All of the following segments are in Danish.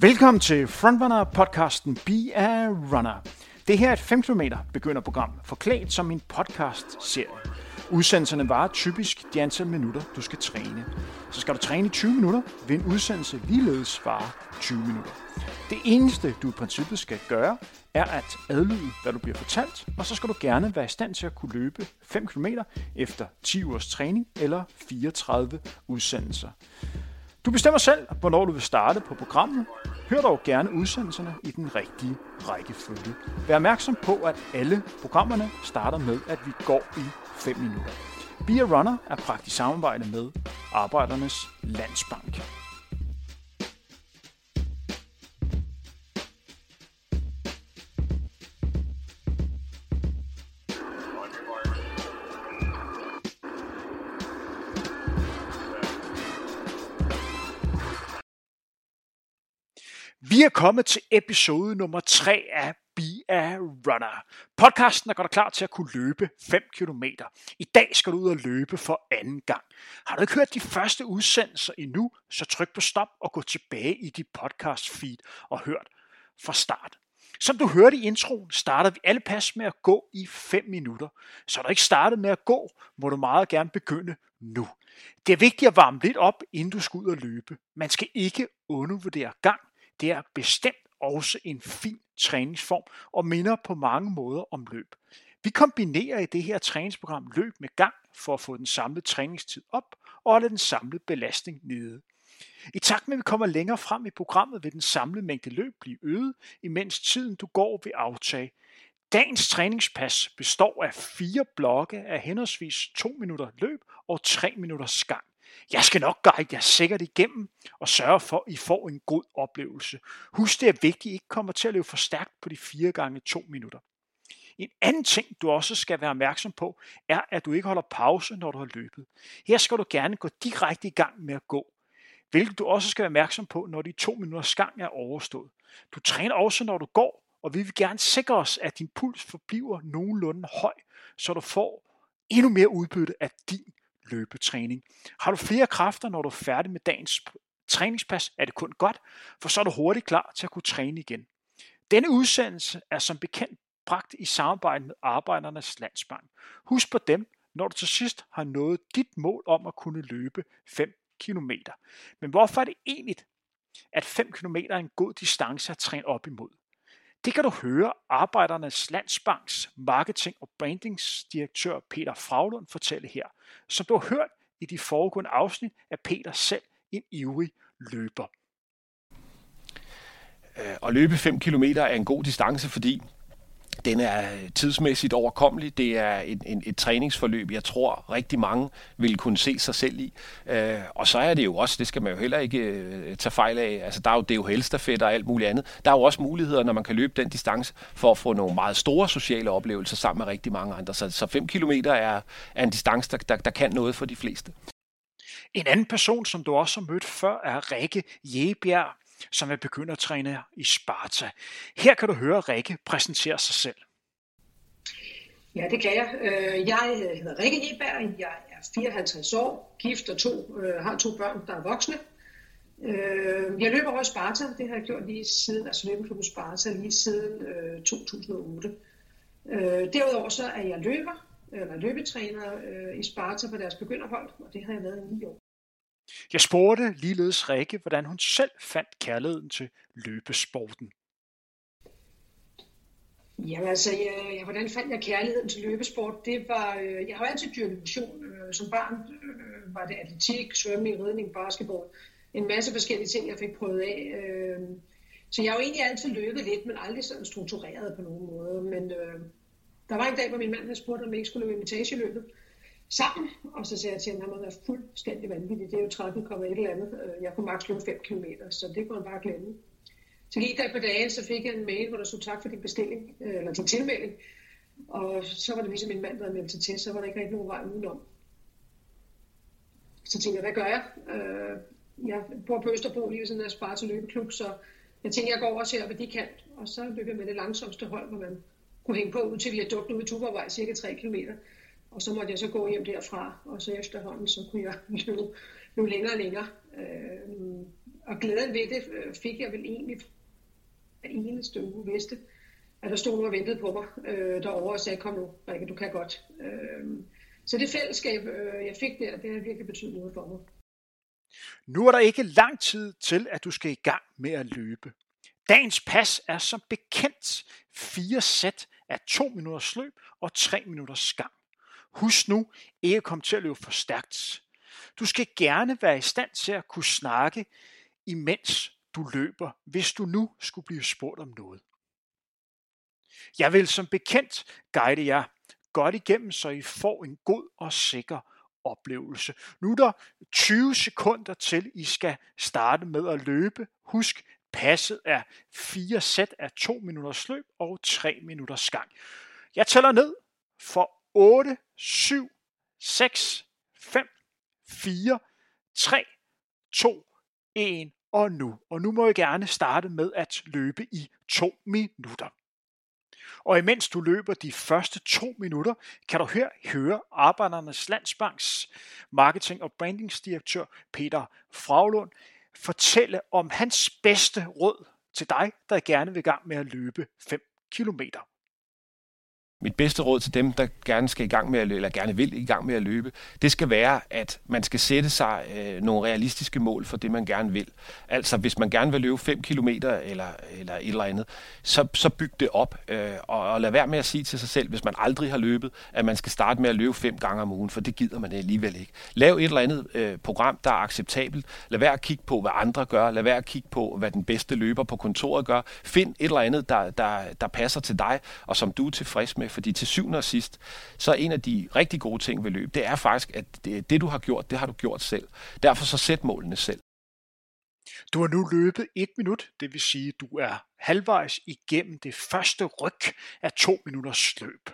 Velkommen til Frontrunner podcasten Be a Runner. Det her er et 5 km begynderprogram, forklædt som en podcast-serie. Udsendelserne varer typisk de antal minutter, du skal træne. Så skal du træne i 20 minutter, vil en udsendelse ligeledes vare 20 minutter. Det eneste, du i princippet skal gøre, er at adlyde, hvad du bliver fortalt, og så skal du gerne være i stand til at kunne løbe 5 km efter 10 ugers træning eller 34 udsendelser. Du bestemmer selv, hvornår du vil starte på programmet. Hør dog gerne udsendelserne i den rigtige rækkefølge. Vær opmærksom på, at alle programmerne starter med, at vi går i 5 minutter. Be a Runner er praktisk samarbejde med Arbejdernes Landsbank. Vi er kommet til episode nummer 3 af Be a Runner. Podcasten er godt klar til at kunne løbe 5 km. I dag skal du ud og løbe for anden gang. Har du ikke hørt de første udsendelser endnu, så tryk på stop og gå tilbage i dit podcast feed og hørt fra start. Som du hørte i introen, starter vi alle pas med at gå i 5 minutter. Så er du ikke startet med at gå, må du meget gerne begynde nu. Det er vigtigt at varme lidt op, inden du skal ud og løbe. Man skal ikke undervurdere gang det er bestemt også en fin træningsform og minder på mange måder om løb. Vi kombinerer i det her træningsprogram løb med gang for at få den samlede træningstid op og holde den samlede belastning nede. I takt med at vi kommer længere frem i programmet, vil den samlede mængde løb blive øget, imens tiden du går vil aftage. Dagens træningspas består af fire blokke af henholdsvis 2 minutter løb og 3 minutter skang. Jeg skal nok guide jer sikkert igennem og sørge for, at I får en god oplevelse. Husk, det er vigtigt, at I ikke kommer til at løbe for stærkt på de 4 gange 2 minutter. En anden ting, du også skal være opmærksom på, er, at du ikke holder pause, når du har løbet. Her skal du gerne gå direkte i gang med at gå, hvilket du også skal være opmærksom på, når de to minutters gang er overstået. Du træner også, når du går, og vi vil gerne sikre os, at din puls forbliver nogenlunde høj, så du får endnu mere udbytte af din løbetræning. Har du flere kræfter, når du er færdig med dagens træningspas, er det kun godt, for så er du hurtigt klar til at kunne træne igen. Denne udsendelse er som bekendt bragt i samarbejde med Arbejdernes Landsbank. Husk på dem, når du til sidst har nået dit mål om at kunne løbe 5 km. Men hvorfor er det egentlig, at 5 km er en god distance at træne op imod? Det kan du høre Arbejdernes Landsbanks marketing- og brandingsdirektør Peter Fraglund fortælle her. Som du har hørt i de foregående afsnit, er Peter selv en ivrig løber. Øh, at løbe 5 km er en god distance, fordi den er øh, tidsmæssigt overkommelig. Det er et, et, et træningsforløb, jeg tror rigtig mange vil kunne se sig selv i. Øh, og så er det jo også, det skal man jo heller ikke øh, tage fejl af, altså der er jo det er jo helstafet og alt muligt andet. Der er jo også muligheder, når man kan løbe den distance, for at få nogle meget store sociale oplevelser sammen med rigtig mange andre. Så, så 5 km er, er en distance, der, der, der kan noget for de fleste. En anden person, som du også har mødt før, er Rikke Jebjerg som er begyndertræner i Sparta. Her kan du høre Rikke præsentere sig selv. Ja, det kan jeg. Øh, jeg hedder Rikke Eberg, jeg er 54 år, gift og to, øh, har to børn, der er voksne. Øh, jeg løber over Sparta, det har jeg gjort lige siden, altså løbeklubben Sparta, lige siden 2008. Derudover så er jeg løber, eller løbetræner i Sparta på deres begynderhold, og det har jeg været i ni år. Jeg spurgte ligeledes Rikke, hvordan hun selv fandt kærligheden til løbesporten. Jamen altså, jeg, jeg, hvordan fandt jeg kærligheden til løbesport? Det var, øh, jeg har altid dyrket motion. Øh, som barn øh, var det atletik, svømning, ridning, basketball. En masse forskellige ting, jeg fik prøvet af. Øh, så jeg har jo egentlig altid løbet lidt, men aldrig sådan struktureret på nogen måde. Men øh, der var en dag, hvor min mand havde spurgt, om jeg ikke skulle løbe imitageløbet sammen, og så sagde jeg til ham, at han var fuldstændig vanvittig. Det er jo 13, et eller andet. Øh, jeg kunne maks løbe 5 km, så det kunne han bare glemme. Så gik der på dagen, så fik jeg en mail, hvor der stod tak for din bestilling, øh, eller din tilmelding. Og så var det ligesom min mand, der havde meldt sig til, så var der ikke rigtig nogen vej udenom. Så tænkte jeg, hvad gør jeg? Øh, jeg bor på Østerbro lige ved sådan en Sparta løbeklub, så jeg tænkte, jeg går over og ser, hvad de kan. Og så løb jeg med det langsomste hold, hvor man kunne hænge på ud til vi dukket ud i Tuborgvej, cirka 3 km. Og så måtte jeg så gå hjem derfra, og så efterhånden, så kunne jeg løbe, løbe længere og længere. Øh, og glæden ved det øh, fik jeg vel egentlig hver eneste uge vidste, at der stod nogen og ventede på mig øh, derovre og sagde, kom nu, Rikke, du kan godt. Øh, så det fællesskab, øh, jeg fik der, det har virkelig betydet noget for mig. Nu er der ikke lang tid til, at du skal i gang med at løbe. Dagens pas er som bekendt fire sæt af to minutters løb og tre minutters skam. Husk nu ikke at komme til at løbe for stærkt. Du skal gerne være i stand til at kunne snakke, imens du løber, hvis du nu skulle blive spurgt om noget. Jeg vil som bekendt guide jer godt igennem, så I får en god og sikker oplevelse. Nu er der 20 sekunder til, I skal starte med at løbe. Husk, passet er fire sæt af 2 minutters løb og 3 minutters gang. Jeg tæller ned for 8, 7, 6, 5, 4, 3, 2, 1 og nu. Og nu må jeg gerne starte med at løbe i 2 minutter. Og imens du løber de første to minutter, kan du her høre Arbejdernes Landsbanks marketing- og brandingsdirektør Peter Fraglund fortælle om hans bedste råd til dig, der gerne vil i gang med at løbe 5 kilometer. Mit bedste råd til dem, der gerne skal i gang med at løbe, eller gerne vil i gang med at løbe, det skal være, at man skal sætte sig øh, nogle realistiske mål for det, man gerne vil. Altså, hvis man gerne vil løbe 5 km eller, eller et eller andet, så, så byg det op, øh, og, og lad være med at sige til sig selv, hvis man aldrig har løbet, at man skal starte med at løbe fem gange om ugen, for det gider man alligevel ikke. Lav et eller andet øh, program, der er acceptabelt. Lad være at kigge på, hvad andre gør. Lad være at kigge på, hvad den bedste løber på kontoret gør. Find et eller andet, der, der, der passer til dig, og som du er tilfreds med Øh, fordi til syvende og sidst, så er en af de rigtig gode ting ved løb, det er faktisk, at det, det du har gjort, det har du gjort selv. Derfor så sæt målene selv. Du har nu løbet et minut, det vil sige, du er halvvejs igennem det første ryg af to minutters løb.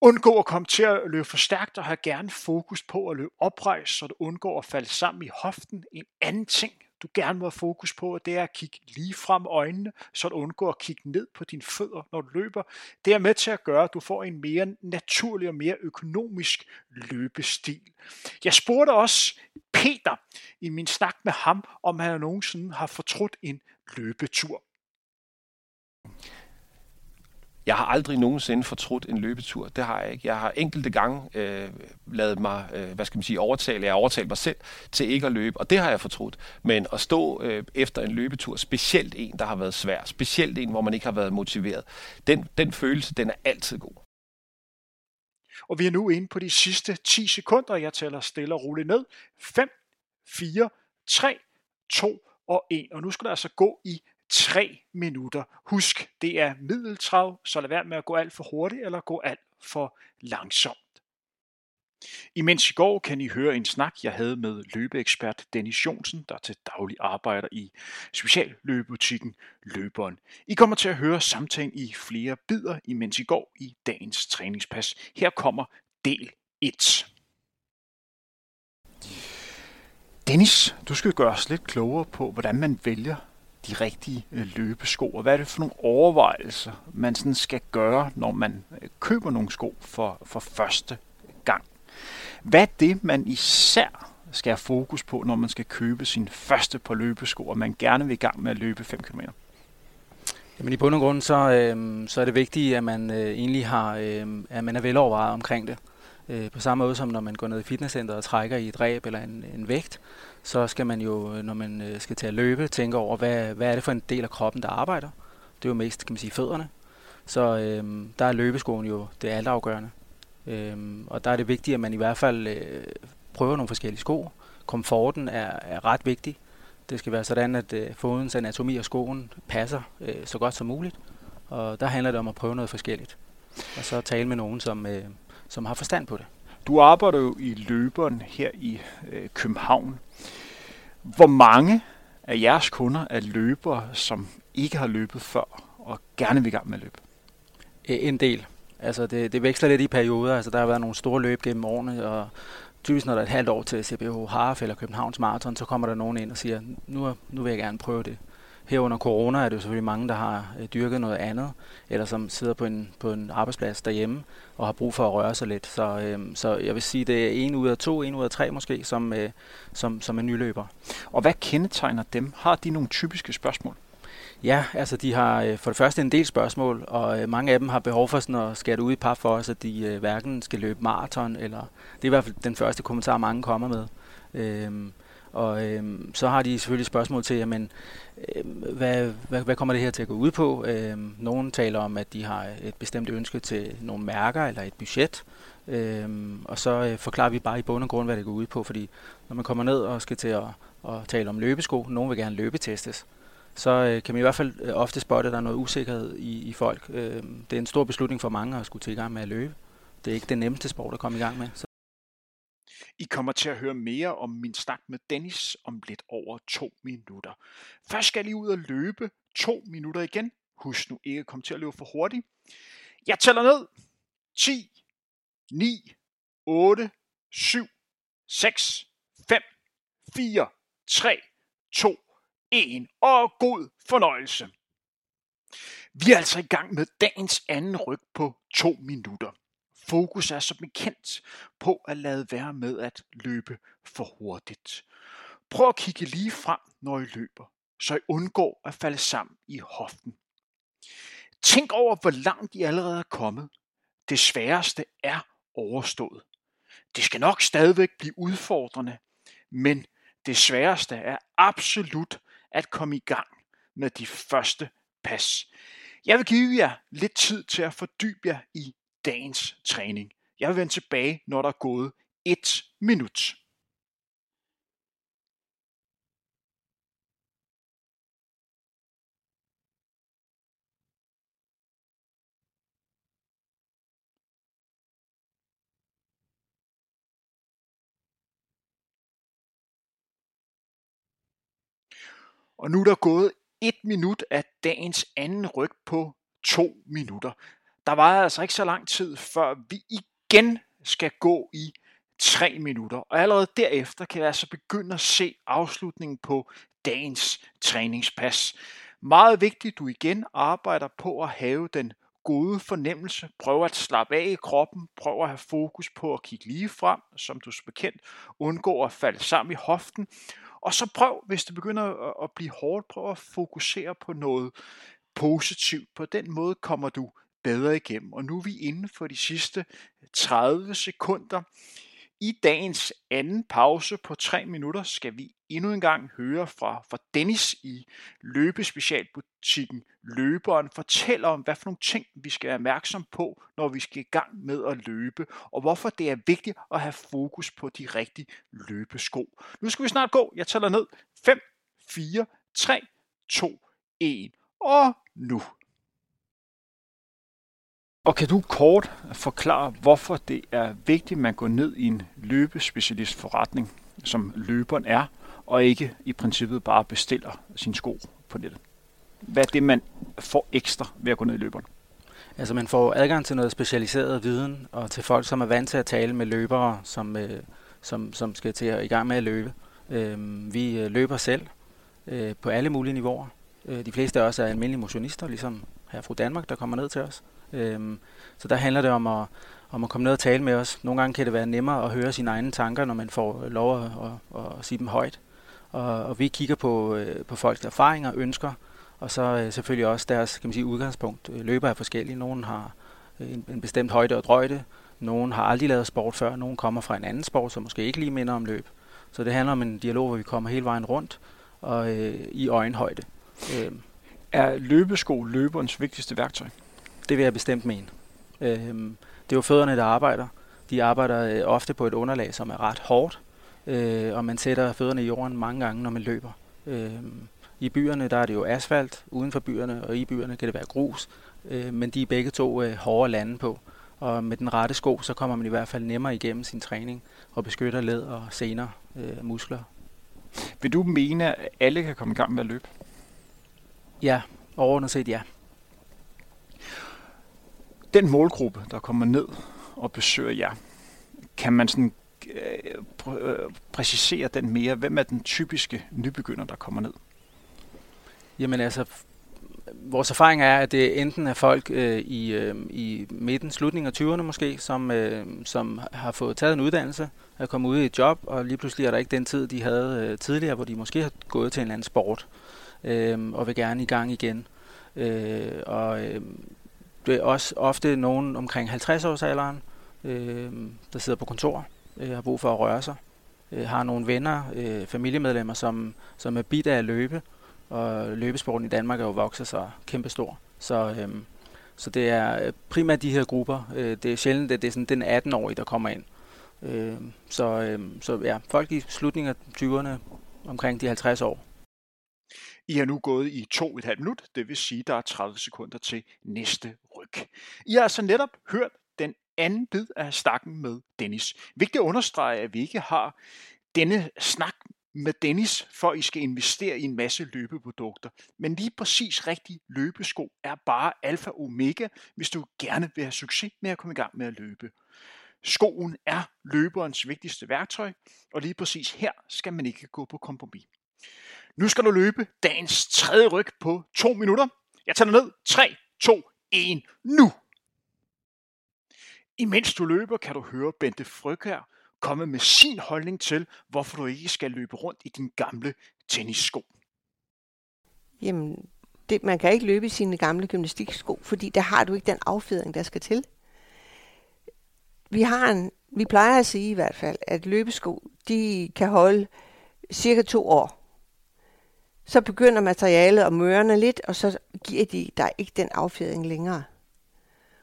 Undgå at komme til at løbe for stærkt og have gerne fokus på at løbe oprejst, så du undgår at falde sammen i hoften. En anden ting, du gerne må have fokus på, det er at kigge lige frem øjnene, så du undgår at kigge ned på dine fødder, når du løber. Det er med til at gøre, at du får en mere naturlig og mere økonomisk løbestil. Jeg spurgte også Peter i min snak med ham, om han nogensinde har fortrudt en løbetur. Jeg har aldrig nogensinde fortrudt en løbetur. Det har jeg ikke. Jeg har enkelte gange øh, lavet mig, øh, hvad skal man sige, overtale. Jeg har overtalt mig selv til ikke at løbe, og det har jeg fortrudt. Men at stå øh, efter en løbetur, specielt en, der har været svær, specielt en, hvor man ikke har været motiveret, den, den følelse, den er altid god. Og vi er nu inde på de sidste 10 sekunder. Jeg tæller stille og roligt ned. 5, 4, 3, 2 og 1. Og nu skal der altså gå i 3 minutter. Husk, det er middeltrav, så lad være med at gå alt for hurtigt eller gå alt for langsomt. Imens i går kan I høre en snak, jeg havde med løbeekspert Dennis Jonsen, der til daglig arbejder i specialløbebutikken Løberen. I kommer til at høre samtalen i flere bidder, imens I går i dagens træningspas. Her kommer del 1. Dennis, du skal gøre os lidt klogere på, hvordan man vælger de rigtige øh, løbesko, og hvad er det for nogle overvejelser, man sådan skal gøre, når man øh, køber nogle sko for, for første gang. Hvad er det, man især skal have fokus på, når man skal købe sin første par løbesko, og man gerne vil i gang med at løbe 5 km? Jamen i bund og grund, så, øh, så er det vigtigt, at man øh, egentlig har, øh, at man er velovervejet omkring det. Øh, på samme måde som når man går ned i fitnesscenteret og trækker i et ræb eller en, en vægt, så skal man jo, øh, når man øh, skal til at løbe, tænke over, hvad, hvad er det for en del af kroppen, der arbejder. Det er jo mest, kan man sige, fødderne. Så øh, der er løbeskoen jo det altafgørende. Øh, og der er det vigtigt, at man i hvert fald øh, prøver nogle forskellige sko. Komforten er, er ret vigtig. Det skal være sådan, at øh, fodens anatomi og skoen passer øh, så godt som muligt. Og der handler det om at prøve noget forskelligt. Og så tale med nogen, som, øh, som har forstand på det. Du arbejder jo i løberen her i øh, København. Hvor mange af jeres kunder er løbere, som ikke har løbet før og gerne vil i gang med at løbe? En del. Altså det, det veksler lidt i perioder. Altså der har været nogle store løb gennem årene, og typisk når der er et halvt år til CBH Harf eller Københavns Marathon, så kommer der nogen ind og siger, nu, nu vil jeg gerne prøve det. Her under corona er det jo selvfølgelig mange, der har øh, dyrket noget andet, eller som sidder på en, på en arbejdsplads derhjemme og har brug for at røre sig lidt. Så, øh, så jeg vil sige, det er en ud af to, en ud af tre måske, som, øh, som, som er nyløber. Og hvad kendetegner dem? Har de nogle typiske spørgsmål? Ja, altså de har øh, for det første en del spørgsmål, og øh, mange af dem har behov for sådan at skære det ud i par for os, at de hverken skal løbe maraton, eller det er i hvert fald den første kommentar, mange kommer med. Øhm, og øhm, så har de selvfølgelig spørgsmål til, jamen, øhm, hvad, hvad, hvad kommer det her til at gå ud på? Øhm, nogen taler om, at de har et bestemt ønske til nogle mærker eller et budget. Øhm, og så øh, forklarer vi bare i bund og grund, hvad det går ud på, fordi når man kommer ned og skal til at, at tale om løbesko, nogen vil gerne løbetestes, så øh, kan man i hvert fald øh, ofte spotte, at der er noget usikkerhed i, i folk. Øh, det er en stor beslutning for mange at skulle til i gang med at løbe. Det er ikke den nemmeste sport at komme i gang med. I kommer til at høre mere om min snak med Dennis om lidt over to minutter. Først skal I ud og løbe to minutter igen. Husk nu ikke at komme til at løbe for hurtigt. Jeg tæller ned. 10, 9, 8, 7, 6, 5, 4, 3, 2, 1 og god fornøjelse. Vi er altså i gang med dagens anden ryg på to minutter. Fokus er som bekendt på at lade være med at løbe for hurtigt. Prøv at kigge lige frem, når I løber, så I undgår at falde sammen i hoften. Tænk over, hvor langt I allerede er kommet. Det sværeste er overstået. Det skal nok stadigvæk blive udfordrende, men det sværeste er absolut at komme i gang med de første pas. Jeg vil give jer lidt tid til at fordybe jer i dagens træning. Jeg vil vende tilbage, når der er gået et minut. Og nu er der gået et minut af dagens anden ryg på to minutter. Der var altså ikke så lang tid, før vi igen skal gå i 3 minutter. Og allerede derefter kan jeg altså begynde at se afslutningen på dagens træningspas. Meget vigtigt, du igen arbejder på at have den gode fornemmelse. Prøv at slappe af i kroppen. Prøv at have fokus på at kigge lige frem, som du er bekendt. Undgå at falde sammen i hoften. Og så prøv, hvis det begynder at blive hårdt, prøv at fokusere på noget positivt. På den måde kommer du bedre igennem. Og nu er vi inde for de sidste øh, 30 sekunder. I dagens anden pause på 3 minutter skal vi endnu en gang høre fra, fra Dennis i løbespecialbutikken Løberen fortæller om, hvad for nogle ting vi skal være opmærksom på, når vi skal i gang med at løbe, og hvorfor det er vigtigt at have fokus på de rigtige løbesko. Nu skal vi snart gå. Jeg tæller ned. 5, 4, 3, 2, 1. Og nu. Og kan du kort forklare, hvorfor det er vigtigt, at man går ned i en løbespecialistforretning, som løberen er, og ikke i princippet bare bestiller sin sko på nettet? Hvad er det, man får ekstra ved at gå ned i løberen? Altså man får adgang til noget specialiseret viden, og til folk, som er vant til at tale med løbere, som, øh, som, som skal til at i gang med at løbe. Øhm, øh, vi løber selv øh, på alle mulige niveauer. Øh, de fleste af os er almindelige motionister, ligesom her fra Danmark, der kommer ned til os. Øhm, så der handler det om at, om at komme ned og tale med os. Nogle gange kan det være nemmere at høre sine egne tanker, når man får lov at, at, at sige dem højt. Og, og vi kigger på, øh, på folks erfaringer ønsker, og så øh, selvfølgelig også deres kan man sige, udgangspunkt. Øh, løber er forskellige. Nogle har en, en bestemt højde og drøjde. Nogle har aldrig lavet sport før. Nogle kommer fra en anden sport, som måske ikke lige minder om løb. Så det handler om en dialog, hvor vi kommer hele vejen rundt og øh, i øjenhøjde. Øh. Er løbesko løberens vigtigste værktøj? Det vil jeg bestemt mene. Øhm, det er jo fødderne, der arbejder. De arbejder øh, ofte på et underlag, som er ret hårdt, øh, og man sætter fødderne i jorden mange gange, når man løber. Øhm, I byerne der er det jo asfalt, uden for byerne, og i byerne kan det være grus, øh, men de er begge to øh, hårde lande på. Og med den rette sko, så kommer man i hvert fald nemmere igennem sin træning og beskytter led og sener, øh, muskler. Vil du mene, at alle kan komme i gang med at løbe? Ja, overordnet set ja den målgruppe, der kommer ned og besøger jer, kan man sådan øh, øh, præcisere den mere? Hvem er den typiske nybegynder, der kommer ned? Jamen altså, vores erfaring er, at det enten er folk øh, i, øh, i midten, slutningen af 20'erne måske, som, øh, som har fået taget en uddannelse, er kommet ud i et job, og lige pludselig er der ikke den tid, de havde øh, tidligere, hvor de måske har gået til en eller anden sport, øh, og vil gerne i gang igen. Øh, og øh, det er også ofte nogen omkring 50-årsalderen, øh, der sidder på kontor, øh, har brug for at røre sig, øh, har nogle venner, øh, familiemedlemmer, som, som er bidt af at løbe, og løbesporten i Danmark er jo vokset så kæmpestor. Så, øh, så det er øh, primært de her grupper. Øh, det er sjældent, at det er sådan den 18-årige, der kommer ind. Øh, så, øh, så ja, folk i slutningen af 20'erne, omkring de 50 år. I har nu gået i to et halvt minut, det vil sige, der er 30 sekunder til næste ryg. I har altså netop hørt den anden bid af stakken med Dennis. Vigtigt at understrege, at vi ikke har denne snak med Dennis, for I skal investere i en masse løbeprodukter. Men lige præcis rigtig løbesko er bare alfa og omega, hvis du gerne vil have succes med at komme i gang med at løbe. Skoen er løberens vigtigste værktøj, og lige præcis her skal man ikke gå på kompromis. Nu skal du løbe dagens tredje ryg på to minutter. Jeg tager ned. 3, 2, en nu! Imens du løber, kan du høre Bente Frøkær komme med sin holdning til, hvorfor du ikke skal løbe rundt i din gamle tennissko. Jamen, det, man kan ikke løbe i sine gamle gymnastiksko, fordi der har du ikke den affedring, der skal til. Vi har en, vi plejer at sige i hvert fald, at løbesko, de kan holde cirka to år. Så begynder materialet at mørne lidt, og så giver de der ikke den affjedring længere.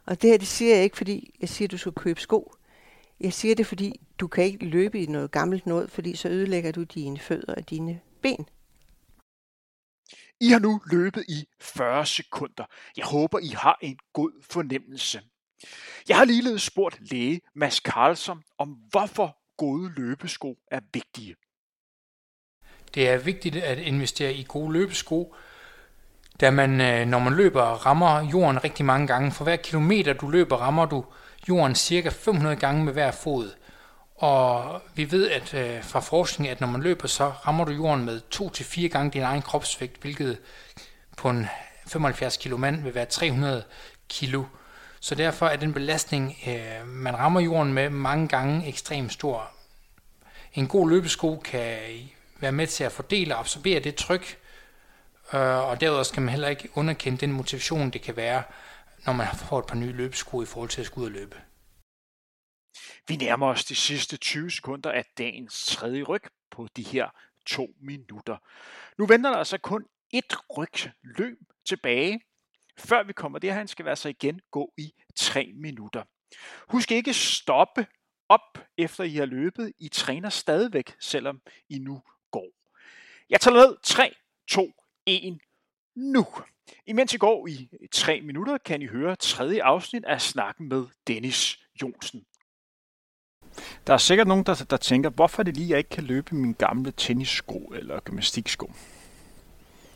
Og det her, det siger jeg ikke, fordi jeg siger, at du skal købe sko. Jeg siger det, fordi du kan ikke løbe i noget gammelt noget, fordi så ødelægger du dine fødder og dine ben. I har nu løbet i 40 sekunder. Jeg håber, I har en god fornemmelse. Jeg har ligeledes spurgt læge Mads Carlson om, hvorfor gode løbesko er vigtige. Det er vigtigt at investere i gode løbesko, da man, øh, når man løber, rammer jorden rigtig mange gange. For hver kilometer du løber, rammer du jorden cirka 500 gange med hver fod. Og vi ved at øh, fra forskning, at når man løber, så rammer du jorden med 2-4 gange din egen kropsvægt, hvilket på en 75 kilo mand vil være 300 kilo. Så derfor er den belastning, øh, man rammer jorden med, mange gange ekstremt stor. En god løbesko kan være med til at fordele og absorbere det tryk, Øh, og derudover skal man heller ikke underkende den motivation, det kan være, når man får et par nye løbesko i forhold til at skulle ud og løbe. Vi nærmer os de sidste 20 sekunder af dagens tredje ryg på de her to minutter. Nu venter der altså kun et ryg løb tilbage, før vi kommer derhen, skal vi altså igen gå i 3 minutter. Husk ikke stoppe op efter I har løbet. I træner stadigvæk, selvom I nu går. Jeg tager ned. 3, 2, en nu. Imens I går i 3 minutter, kan I høre tredje afsnit af snakken med Dennis Jonsen. Der er sikkert nogen, der, der tænker, hvorfor er det lige, jeg ikke kan løbe min gamle tennissko eller gymnastiksko?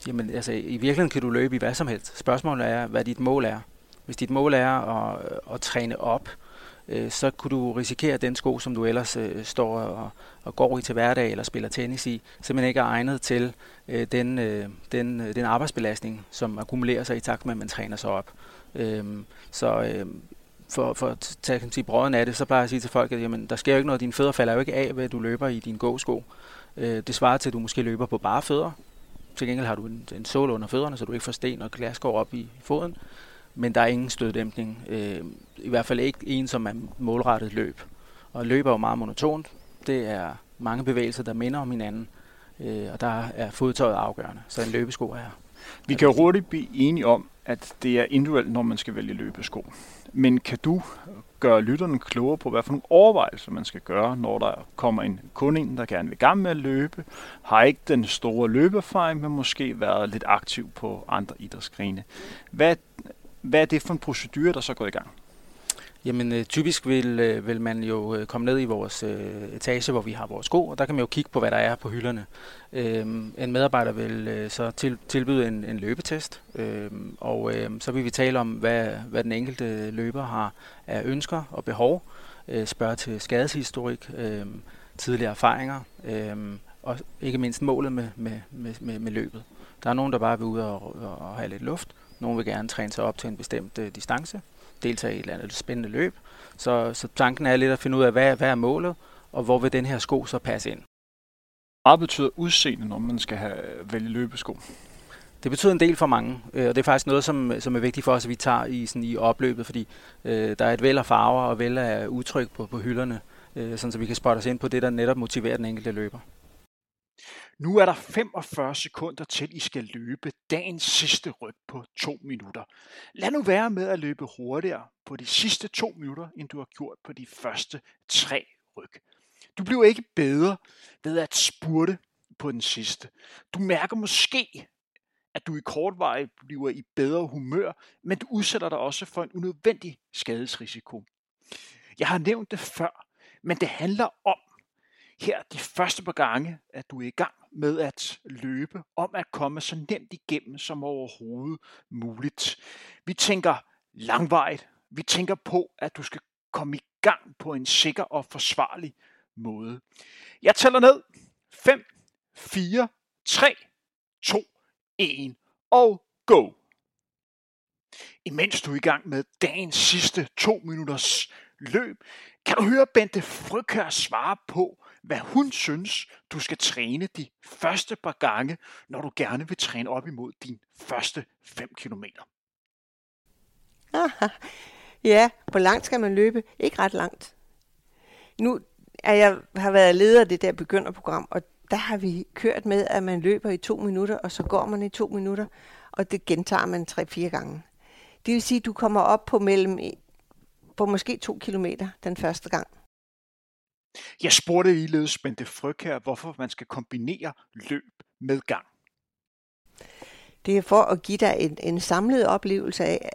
Jamen, altså, i virkeligheden kan du løbe i hvad som helst. Spørgsmålet er, hvad dit mål er. Hvis dit mål er at, at træne op, øh, så kunne du risikere, at den sko, som du ellers øh, står og, og går i til hverdag eller spiller tennis i, simpelthen ikke er egnet til øh, den, øh, den, øh, den arbejdsbelastning, som akkumulerer sig i takt med, at man træner sig op. Øh, så øh, for, for at tage kan sige, brøden af det, så plejer jeg at sige til folk, at jamen, der sker jo ikke noget, dine fødder falder jo ikke af, hvad du løber i din gåsko. Øh, det svarer til, at du måske løber på bare fødder. Til gengæld har du en, en sål under fødderne, så du ikke får sten og glasgård op i foden. Men der er ingen støddæmpning. Øh, I hvert fald ikke en, som er målrettet løb. Og løb er jo meget monotont. Det er mange bevægelser, der minder om hinanden. Øh, og der er fodtøjet afgørende. Så en løbesko er Vi kan jo hurtigt blive enige om, at det er individuelt, når man skal vælge løbesko. Men kan du gøre lytterne klogere på, hvad for nogle overvejelser man skal gøre, når der kommer en kunde ind, der gerne vil gang med at løbe, har ikke den store løbeerfaring, men måske været lidt aktiv på andre idrætsgrene. Hvad, hvad er det for en procedure, der så går i gang? Jamen øh, typisk vil, øh, vil man jo øh, komme ned i vores øh, etage, hvor vi har vores sko, og der kan man jo kigge på, hvad der er på hylderne. Øhm, en medarbejder vil øh, så til, tilbyde en, en løbetest, øhm, og øh, så vil vi tale om, hvad, hvad den enkelte løber har af ønsker og behov, øh, spørge til skadeshistorik, øh, tidligere erfaringer, øh, og ikke mindst målet med, med, med, med, med løbet. Der er nogen, der bare vil ud og, og have lidt luft. Nogle vil gerne træne sig op til en bestemt uh, distance, deltage i et eller andet spændende løb. Så, så tanken er lidt at finde ud af, hvad, hvad er målet, og hvor vil den her sko så passe ind. Hvad betyder udseende, når man skal have vælge løbesko? Det betyder en del for mange, øh, og det er faktisk noget, som, som er vigtigt for os, at vi tager i, sådan, i opløbet, fordi øh, der er et væld af farver og væld af udtryk på, på hylderne, øh, sådan så vi kan spotte os ind på det, der netop motiverer den enkelte løber. Nu er der 45 sekunder til, I skal løbe dagens sidste ryg på to minutter. Lad nu være med at løbe hurtigere på de sidste to minutter, end du har gjort på de første tre ryg. Du bliver ikke bedre ved at spurte på den sidste. Du mærker måske, at du i kort vej bliver i bedre humør, men du udsætter dig også for en unødvendig skadesrisiko. Jeg har nævnt det før, men det handler om her de første par gange, at du er i gang med at løbe, om at komme så nemt igennem som overhovedet muligt. Vi tænker langvejt. Vi tænker på, at du skal komme i gang på en sikker og forsvarlig måde. Jeg tæller ned. 5, 4, 3, 2, 1 og go! Imens du er i gang med dagens sidste to minutters løb, kan du høre Bente Frykær svare på, hvad hun synes, du skal træne de første par gange, når du gerne vil træne op imod din første 5 km. ja, hvor langt skal man løbe? Ikke ret langt. Nu er jeg har været leder af det der begynderprogram, og der har vi kørt med, at man løber i to minutter, og så går man i to minutter, og det gentager man tre-fire gange. Det vil sige, at du kommer op på mellem på måske to kilometer den første gang. Jeg spurgte ligeledes Bente Fryg her, hvorfor man skal kombinere løb med gang. Det er for at give dig en, en samlet oplevelse af,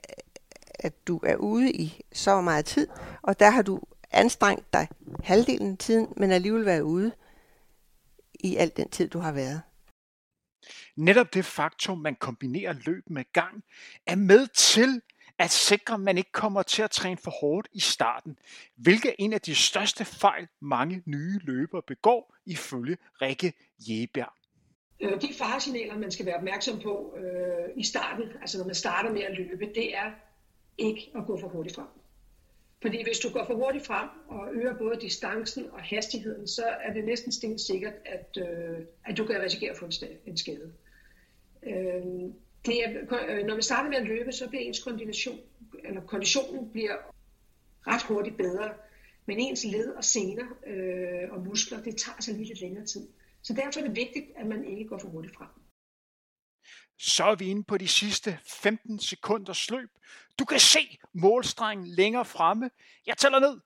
at du er ude i så meget tid, og der har du anstrengt dig halvdelen af tiden, men alligevel været ude i al den tid, du har været. Netop det faktum, man kombinerer løb med gang, er med til at sikre, at man ikke kommer til at træne for hårdt i starten, hvilket er en af de største fejl, mange nye løbere begår, ifølge Rikke Jebjerg. Øh, de faresignaler, man skal være opmærksom på øh, i starten, altså når man starter med at løbe, det er ikke at gå for hurtigt frem. Fordi hvis du går for hurtigt frem og øger både distancen og hastigheden, så er det næsten stensikkert, at, øh, at du kan risikere at få en skade. Øh, det er, øh, når man starter med at løbe, så bliver ens kondition, eller konditionen bliver ret hurtigt bedre. Men ens led og sener øh, og muskler, det tager sig lige lidt længere tid. Så derfor er det vigtigt, at man ikke går for hurtigt frem. Så er vi inde på de sidste 15 sekunders løb. Du kan se målstrengen længere fremme. Jeg tæller ned.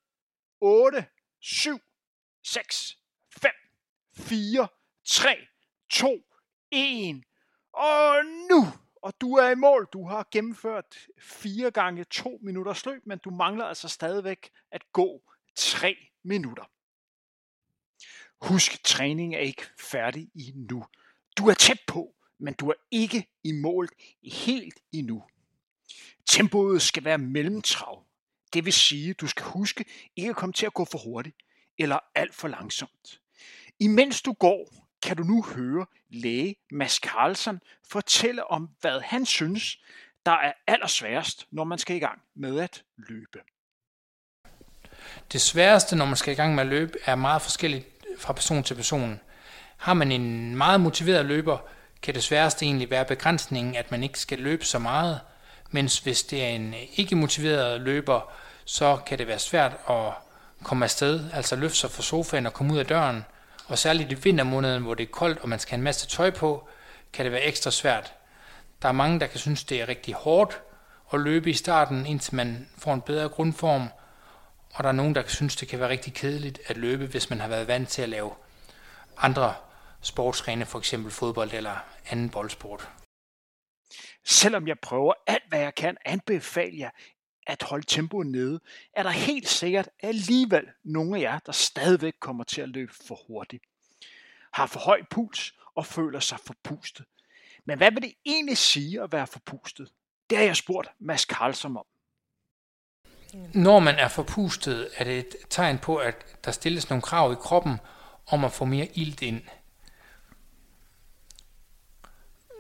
8, 7, 6, 5, 4, 3, 2, 1. Og nu! Og du er i mål. Du har gennemført 4 gange 2 minutters løb, men du mangler altså stadigvæk at gå 3 minutter. Husk, træningen er ikke færdig endnu. Du er tæt på, men du er ikke i mål helt endnu. Tempoet skal være mellemtrav. Det vil sige, at du skal huske ikke at komme til at gå for hurtigt eller alt for langsomt. Imens du går, kan du nu høre læge Mads Carlsen fortælle om, hvad han synes, der er allersværest, når man skal i gang med at løbe. Det sværeste, når man skal i gang med at løbe, er meget forskelligt fra person til person. Har man en meget motiveret løber, kan det sværeste egentlig være begrænsningen, at man ikke skal løbe så meget, mens hvis det er en ikke motiveret løber, så kan det være svært at komme afsted, altså løfte sig fra sofaen og komme ud af døren, og særligt i vintermåneden, hvor det er koldt, og man skal have en masse tøj på, kan det være ekstra svært. Der er mange, der kan synes, det er rigtig hårdt at løbe i starten, indtil man får en bedre grundform, og der er nogen, der kan synes, det kan være rigtig kedeligt at løbe, hvis man har været vant til at lave andre sportsgrene, for eksempel fodbold eller anden boldsport. Selvom jeg prøver alt, hvad jeg kan, anbefale jer at holde tempoet nede, er der helt sikkert alligevel nogle af jer, der stadigvæk kommer til at løbe for hurtigt. Har for høj puls og føler sig forpustet. Men hvad vil det egentlig sige at være forpustet? Det har jeg spurgt Mads Karlsson om. Når man er forpustet, er det et tegn på, at der stilles nogle krav i kroppen om at få mere ilt ind.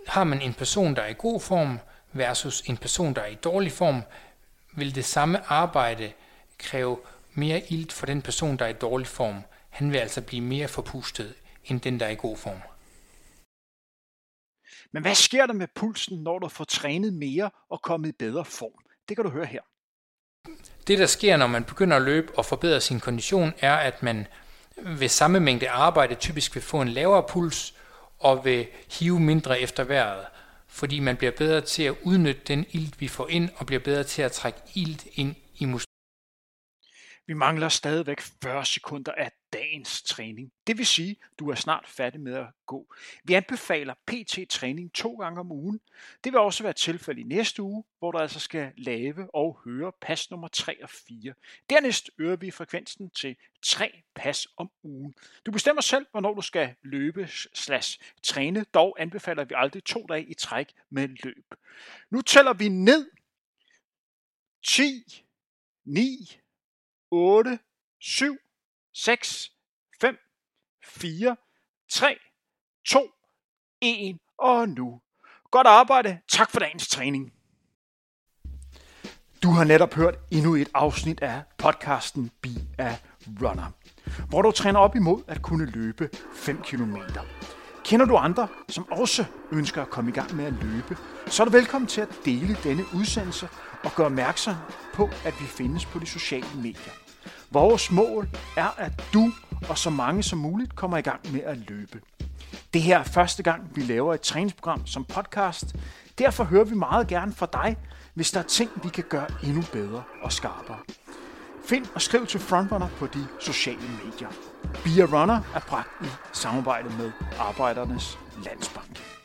Har man en person, der er i god form versus en person, der er i dårlig form, vil det samme arbejde kræve mere ilt for den person, der er i dårlig form. Han vil altså blive mere forpustet end den, der er i god form. Men hvad sker der med pulsen, når du får trænet mere og kommet i bedre form? Det kan du høre her. Det, der sker, når man begynder at løbe og forbedre sin kondition, er, at man ved samme mængde arbejde typisk vil få en lavere puls og vil hive mindre efter vejret, fordi man bliver bedre til at udnytte den ilt, vi får ind, og bliver bedre til at trække ilt ind i musklerne. Vi mangler stadigvæk 40 sekunder af dagens træning. Det vil sige, du er snart færdig med at gå. Vi anbefaler PT-træning to gange om ugen. Det vil også være tilfælde i næste uge, hvor du altså skal lave og høre pas nummer 3 og 4. Dernæst øger vi frekvensen til 3 pas om ugen. Du bestemmer selv, hvornår du skal løbe slash træne. Dog anbefaler vi aldrig to dage i træk med løb. Nu tæller vi ned. 10, 9, 8, 7, 6, 5, 4, 3, 2, 1 og nu. Godt arbejde. Tak for dagens træning. Du har netop hørt endnu et afsnit af podcasten Be a Runner, hvor du træner op imod at kunne løbe 5 km. Kender du andre, som også ønsker at komme i gang med at løbe, så er du velkommen til at dele denne udsendelse og gøre opmærksom på, at vi findes på de sociale medier. Vores mål er, at du og så mange som muligt kommer i gang med at løbe. Det her er første gang, vi laver et træningsprogram som podcast. Derfor hører vi meget gerne fra dig, hvis der er ting, vi kan gøre endnu bedre og skarpere. Find og skriv til Frontrunner på de sociale medier. Be a Runner er bragt i samarbejde med Arbejdernes Landsbank.